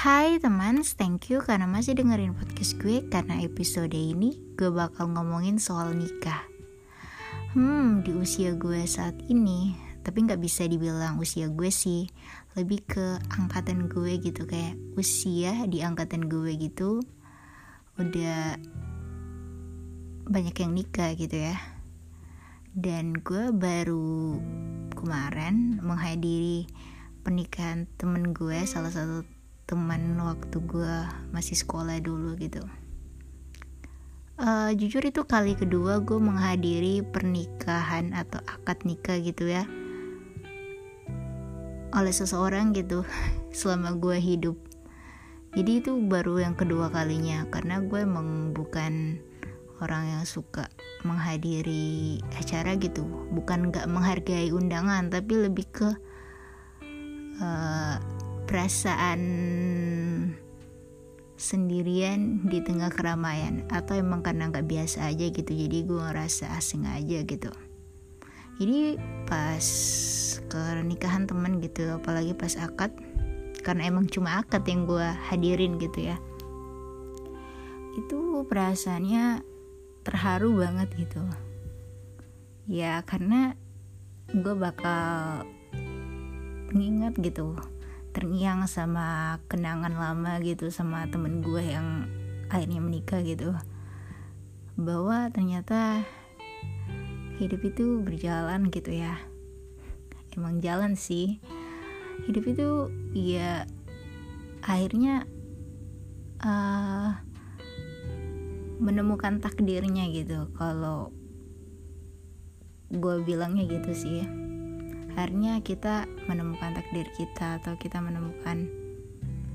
Hai teman, thank you karena masih dengerin podcast gue. Karena episode ini gue bakal ngomongin soal nikah. Hmm, di usia gue saat ini Tapi gak bisa dibilang usia gue sih. Lebih ke angkatan gue gitu Kayak usia di angkatan gue gitu Udah banyak yang nikah gitu ya. Dan gue baru kemarin menghadiri pernikahan temen gue Salah satu teman waktu gue masih sekolah dulu gitu. Uh, jujur itu kali kedua gue menghadiri pernikahan atau akad nikah gitu ya oleh seseorang gitu selama gue hidup. Jadi itu baru yang kedua kalinya karena gue emang bukan orang yang suka menghadiri acara gitu. Bukan gak menghargai undangan tapi lebih ke uh, perasaan sendirian di tengah keramaian atau emang karena nggak biasa aja gitu jadi gue ngerasa asing aja gitu. Jadi pas ke nikahan temen gitu apalagi pas akad karena emang cuma akad yang gue hadirin gitu ya itu perasaannya terharu banget gitu. Ya karena gue bakal nginget gitu terngiang sama kenangan lama gitu sama temen gue yang akhirnya menikah gitu. Bahwa ternyata hidup itu berjalan gitu ya. Emang jalan sih. Hidup itu ya akhirnya uh, menemukan takdirnya gitu. Kalau gue bilangnya gitu sih akhirnya kita menemukan takdir kita atau kita menemukan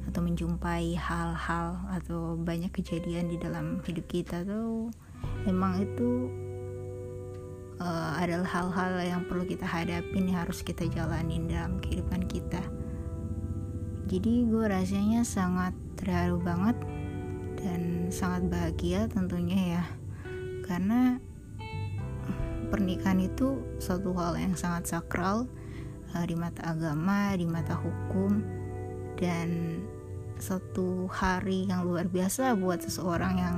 atau menjumpai hal-hal atau banyak kejadian di dalam hidup kita tuh emang itu uh, adalah hal-hal yang perlu kita hadapin yang harus kita jalanin dalam kehidupan kita. Jadi gue rasanya sangat terharu banget dan sangat bahagia tentunya ya. Karena pernikahan itu suatu hal yang sangat sakral uh, di mata agama, di mata hukum dan satu hari yang luar biasa buat seseorang yang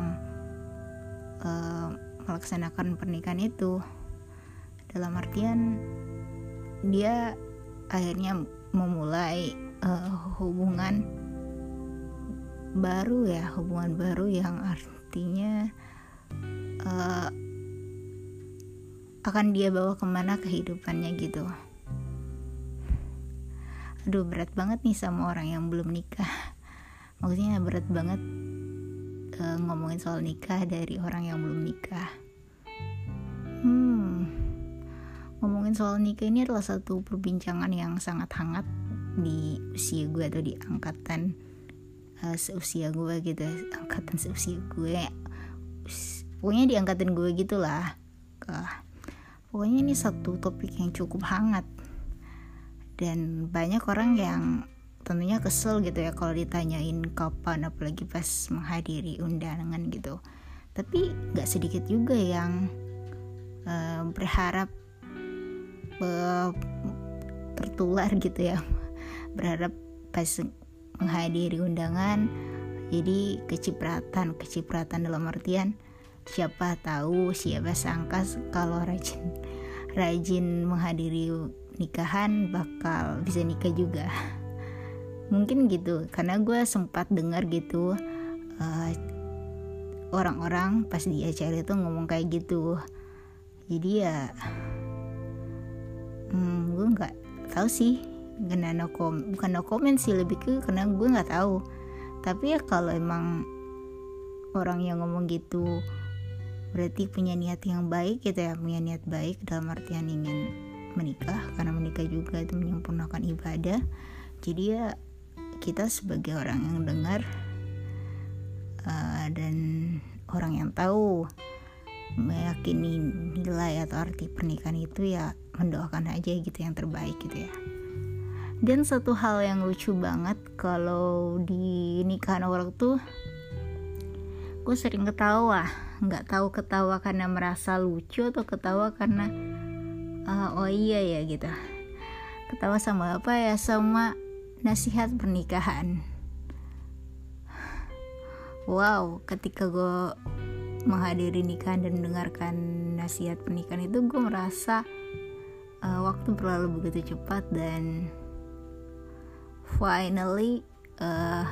uh, melaksanakan pernikahan itu. Dalam artian dia akhirnya memulai uh, hubungan baru ya, hubungan baru yang artinya uh, akan dia bawa ke mana kehidupannya gitu. Aduh berat banget nih sama orang yang belum nikah. Maksudnya berat banget uh, ngomongin soal nikah dari orang yang belum nikah. Hmm ngomongin soal nikah ini adalah satu perbincangan yang sangat hangat di usia gue atau di angkatan uh, seusia gue gitu angkatan seusia gue. Pokoknya di angkatan gue gitulah. Uh, pokoknya ini satu topik yang cukup hangat. Dan banyak orang yang tentunya kesel gitu ya kalau ditanyain kapan apalagi pas menghadiri undangan gitu. Tapi gak sedikit juga yang uh, berharap uh, tertular gitu ya. Berharap pas menghadiri undangan jadi kecipratan kecipratan dalam artian siapa tahu siapa sangka kalau rajin rajin menghadiri nikahan bakal bisa nikah juga. Mungkin gitu karena gue sempat dengar gitu eh, orang-orang pas di acara itu ngomong kayak gitu. Jadi ya hmm, gue nggak tahu sih karena no kom bukan no comment sih lebih ke karena gue nggak tahu. Tapi ya kalau emang orang yang ngomong gitu berarti punya niat yang baik gitu ya punya niat baik dalam artian ingin menikah karena menikah juga itu menyempurnakan ibadah. Jadi ya kita sebagai orang yang dengar uh, dan orang yang tahu meyakini nilai atau arti pernikahan itu ya mendoakan aja gitu yang terbaik gitu ya. Dan satu hal yang lucu banget kalau di nikahan orang tuh gue sering ketawa. Nggak tahu ketawa karena merasa lucu atau ketawa karena uh, oh iya ya gitu. Ketawa sama apa ya? Sama nasihat pernikahan. Wow ketika gue menghadiri nikahan dan mendengarkan nasihat pernikahan itu gue merasa uh, waktu berlalu begitu cepat dan finally uh,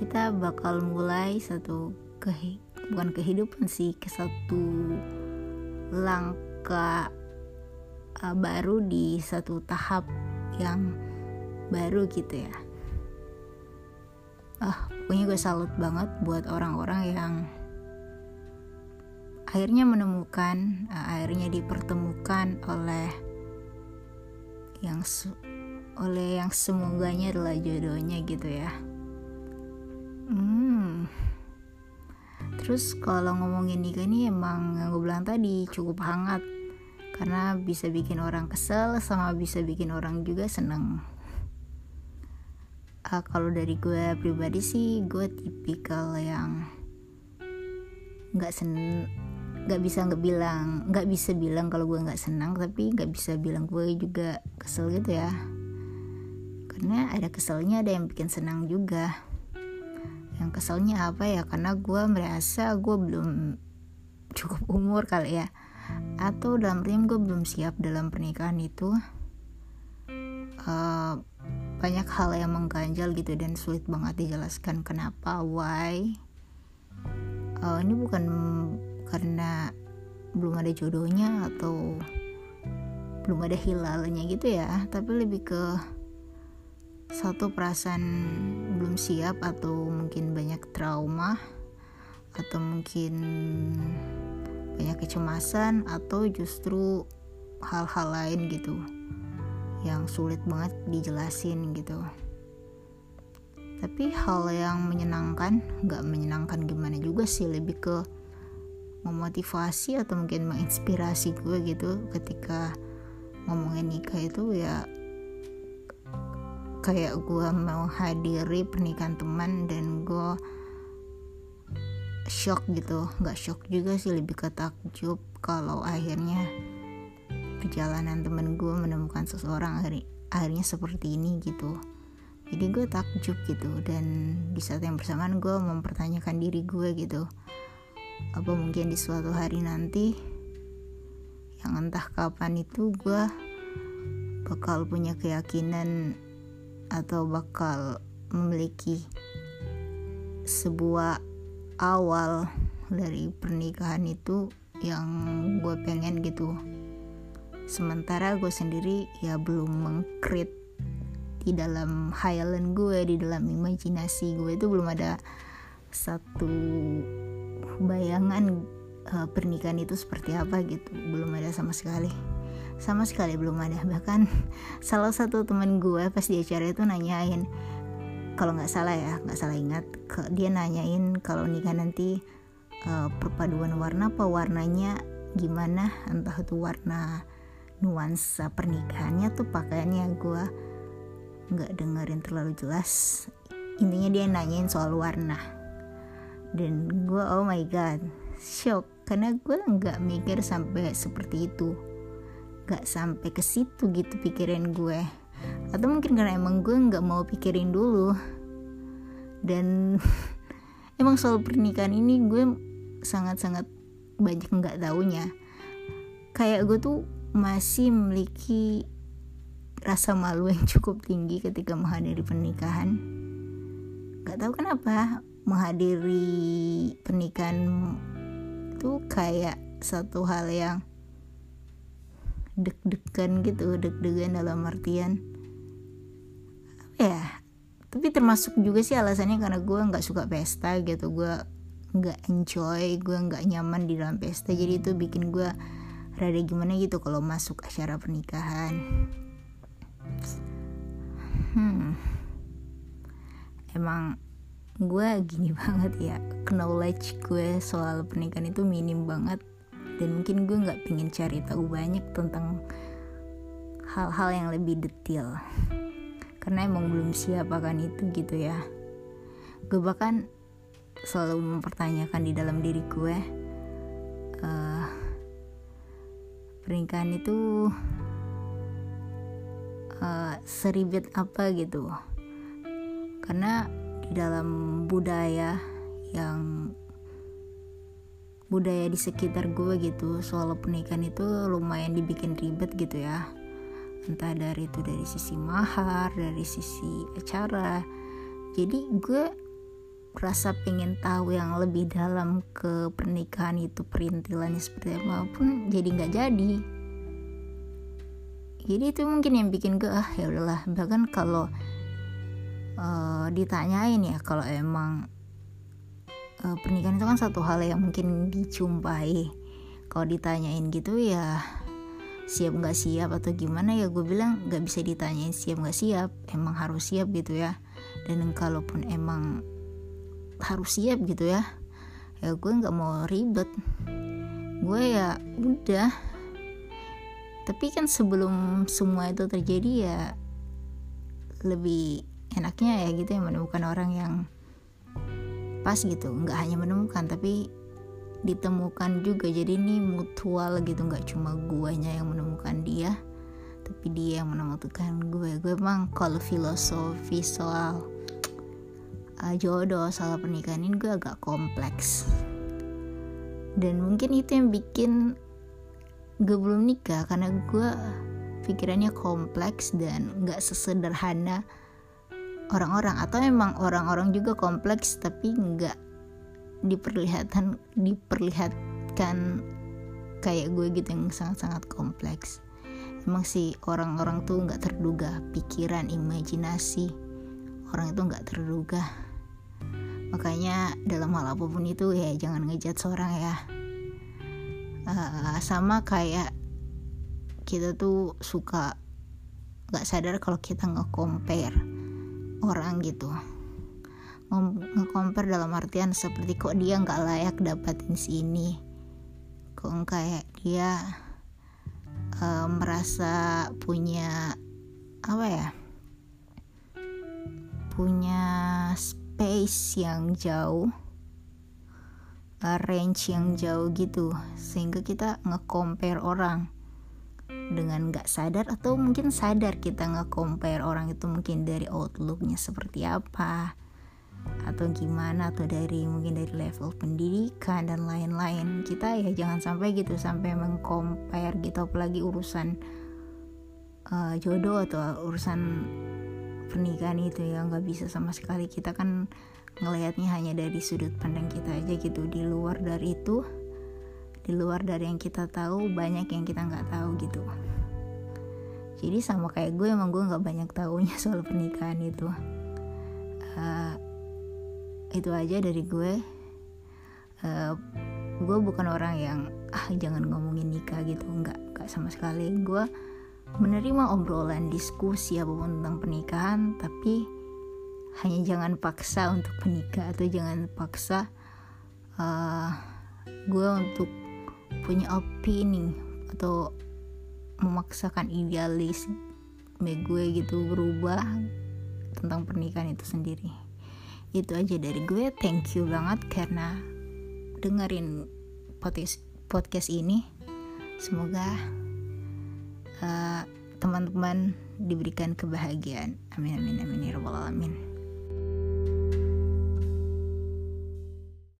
kita bakal mulai satu ke bukan kehidupan sih ke satu langkah uh, baru di satu tahap yang baru gitu ya. Ah pokoknya gue salut banget buat orang-orang yang akhirnya menemukan uh, akhirnya dipertemukan oleh yang oleh yang semoganya adalah jodohnya gitu ya. Hmm terus kalau ngomongin nikah ini emang yang gue bilang tadi cukup hangat. Karena bisa bikin orang kesel sama bisa bikin orang juga seneng. Uh, kalau dari gue pribadi sih gue tipikal yang nggak sen nggak bisa nggak bilang nggak bisa bilang kalau gue nggak senang tapi nggak bisa bilang gue juga kesel gitu ya. Karena ada keselnya ada yang bikin senang juga yang keselnya apa ya? Karena gue merasa gue belum cukup umur kali ya. Atau dalam rim gue belum siap dalam pernikahan itu uh, banyak hal yang mengganjal gitu dan sulit banget dijelaskan kenapa why. Uh, ini bukan karena belum ada jodohnya atau belum ada hilalnya gitu ya tapi lebih ke satu perasaan belum siap atau mungkin banyak trauma atau mungkin banyak kecemasan atau justru hal-hal lain gitu yang sulit banget dijelasin gitu. Tapi hal yang menyenangkan nggak menyenangkan gimana juga sih lebih ke memotivasi atau mungkin menginspirasi gue gitu ketika ngomongin nikah itu ya kayak gue mau hadiri pernikahan teman dan gue shock gitu. Nggak shock juga sih lebih ke takjub kalau akhirnya perjalanan temen gue menemukan seseorang hari akhirnya seperti ini gitu. Jadi gue takjub gitu dan di saat yang bersamaan gue mempertanyakan diri gue gitu. Apa mungkin di suatu hari nanti yang entah kapan itu gue bakal punya keyakinan atau bakal memiliki sebuah awal dari pernikahan itu yang gue pengen gitu. Sementara gue sendiri ya belum mengkrit di dalam hayalan gue di dalam imajinasi gue itu belum ada satu bayangan uh, pernikahan itu seperti apa gitu. Belum ada sama sekali sama sekali belum ada. Bahkan salah satu teman gue pas di acara itu nanyain kalau nggak salah ya nggak salah ingat dia nanyain kalau nikah nanti uh, perpaduan warna apa warnanya gimana entah itu warna nuansa pernikahannya tuh pakaiannya gue nggak dengerin terlalu jelas. Intinya dia nanyain soal warna. Dan gue oh my god shock. Karena gue nggak mikir sampai seperti itu nggak sampai ke situ gitu pikiran gue. Atau mungkin karena emang gue nggak mau pikirin dulu. Dan emang soal pernikahan ini gue sangat-sangat banyak nggak taunya. Kayak gue tuh masih memiliki rasa malu yang cukup tinggi ketika menghadiri pernikahan. Nggak tahu kenapa menghadiri pernikahan itu kayak satu hal yang deg-degan gitu deg-degan dalam artian ya tapi termasuk juga sih alasannya karena gue nggak suka pesta gitu gue nggak enjoy gue nggak nyaman di dalam pesta. Jadi itu bikin gue rada gimana gitu kalau masuk acara pernikahan. Hmm. Emang gue gini banget ya knowledge gue soal pernikahan itu minim banget dan mungkin gue nggak pengen cari tahu banyak tentang hal-hal yang lebih detail. Karena emang belum siap akan itu gitu ya. Gue bahkan selalu mempertanyakan di dalam diri gue uh, pernikahan itu uh, seribet apa gitu. Karena di dalam budaya yang budaya di sekitar gue gitu. Soal pernikahan itu lumayan dibikin ribet gitu ya. Entah dari itu dari sisi mahar dari sisi acara. Jadi gue rasa pengen tahu yang lebih dalam ke pernikahan itu perintilannya seperti apa pun jadi nggak jadi. Jadi itu mungkin yang bikin gue ah ya udahlah. Bahkan kalau uh, ditanyain ya kalau emang uh, pernikahan itu kan satu hal yang mungkin dicumpai kalau ditanyain gitu ya siap nggak siap atau gimana ya gue bilang nggak bisa ditanyain siap nggak siap emang harus siap gitu ya. Dan kalaupun emang harus siap gitu ya ya gue nggak mau ribet. Gue ya udah. Tapi kan sebelum semua itu terjadi ya lebih enaknya ya gitu ya menemukan orang yang pas gitu nggak hanya menemukan tapi ditemukan juga. Jadi ini mutual gitu nggak cuma guanya yang menemukan dia tapi dia yang menemukan gue. Gue emang kalau filosofi soal uh, jodoh soal pernikahan ini gue agak kompleks. Dan mungkin itu yang bikin gue belum nikah karena gue pikirannya kompleks dan gak sesederhana orang-orang atau emang orang-orang juga kompleks tapi nggak diperlihatkan diperlihatkan kayak gue gitu yang sangat-sangat kompleks. Emang sih orang-orang tuh nggak terduga pikiran imajinasi. Orang itu nggak terduga. Makanya dalam hal apa pun itu ya jangan ngejat seorang ya. Uh, sama kayak kita tuh suka nggak sadar kalau kita nge-compare orang gitu. Nge-compare dalam artian seperti kok dia nggak layak dapatin sini kok kayak dia uh, merasa punya apa ya punya pace yang jauh uh, range yang jauh gitu. Sehingga kita nge-compare orang dengan gak sadar atau mungkin sadar kita nge-compare orang itu mungkin dari outlooknya seperti apa atau gimana atau dari mungkin dari level pendidikan dan lain-lain. Kita ya jangan sampai gitu sampai mengcompare gitu apalagi urusan uh, jodoh atau urusan pernikahan itu ya nggak bisa sama sekali. Kita kan ngelihatnya hanya dari sudut pandang kita aja gitu di luar dari itu di luar dari yang kita tahu banyak yang kita nggak tahu gitu. Jadi sama kayak gue emang gue nggak banyak tahunya soal pernikahan itu. Uh, itu aja dari gue. Uh, gue bukan orang yang ah jangan ngomongin nikah gitu. Nggak nggak sama sekali. Gue menerima obrolan diskusi apa pun tentang pernikahan tapi hanya jangan paksa untuk menikah atau jangan paksa uh, gue untuk punya opini atau memaksakan idealis gue gitu berubah tentang pernikahan itu sendiri. Itu aja dari gue. Thank you banget karena dengerin podcast podcast ini. Semoga eh, teman-teman diberikan kebahagiaan. Amin amin amin ya rabbal alamin